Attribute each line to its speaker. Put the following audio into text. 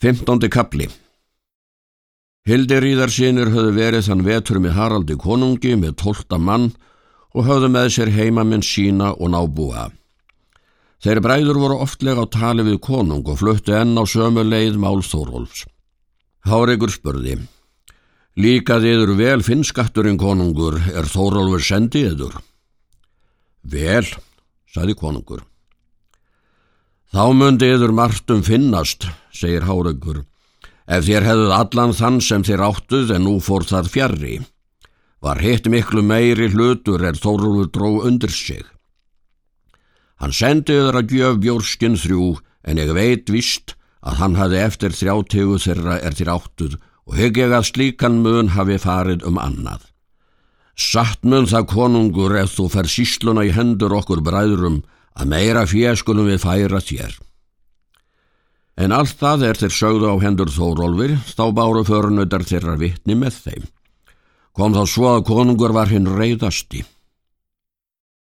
Speaker 1: Fymtóndi kapli Hildiríðarsínir höfðu verið þann vetur með Haraldi konungi með tólta mann og höfðu með sér heimamenn sína og nábúa. Þeir bræður voru oftlega á tali við konung og fluttu enn á sömu leið Mál Þórólfs. Háregur spurði, líka þiður vel finnskatturinn konungur er Þórólfur sendiður? Vel, saði konungur. Þá myndi yður margtum finnast, segir Háregur, ef þér hefðuð allan þann sem þér áttuð en nú fór það fjarrri. Var hitt miklu meiri hlutur er Þóruldur dró undir sig. Hann sendi yður að gjöf bjórskinn þrjú en ég veit vist að hann hafi eftir þrjátegu þeirra er þér áttuð og hegg ég að slíkan mun hafi farið um annað. Satt mun það konungur ef þú fer sísluna í hendur okkur bræðurum að meira fjaskunum við færa þér. En allt það er þeir sögðu á hendur Þórólfur, þá báru förunöðar þeirra vittni með þeim. Kom þá svo að konungur var hinn reyðasti.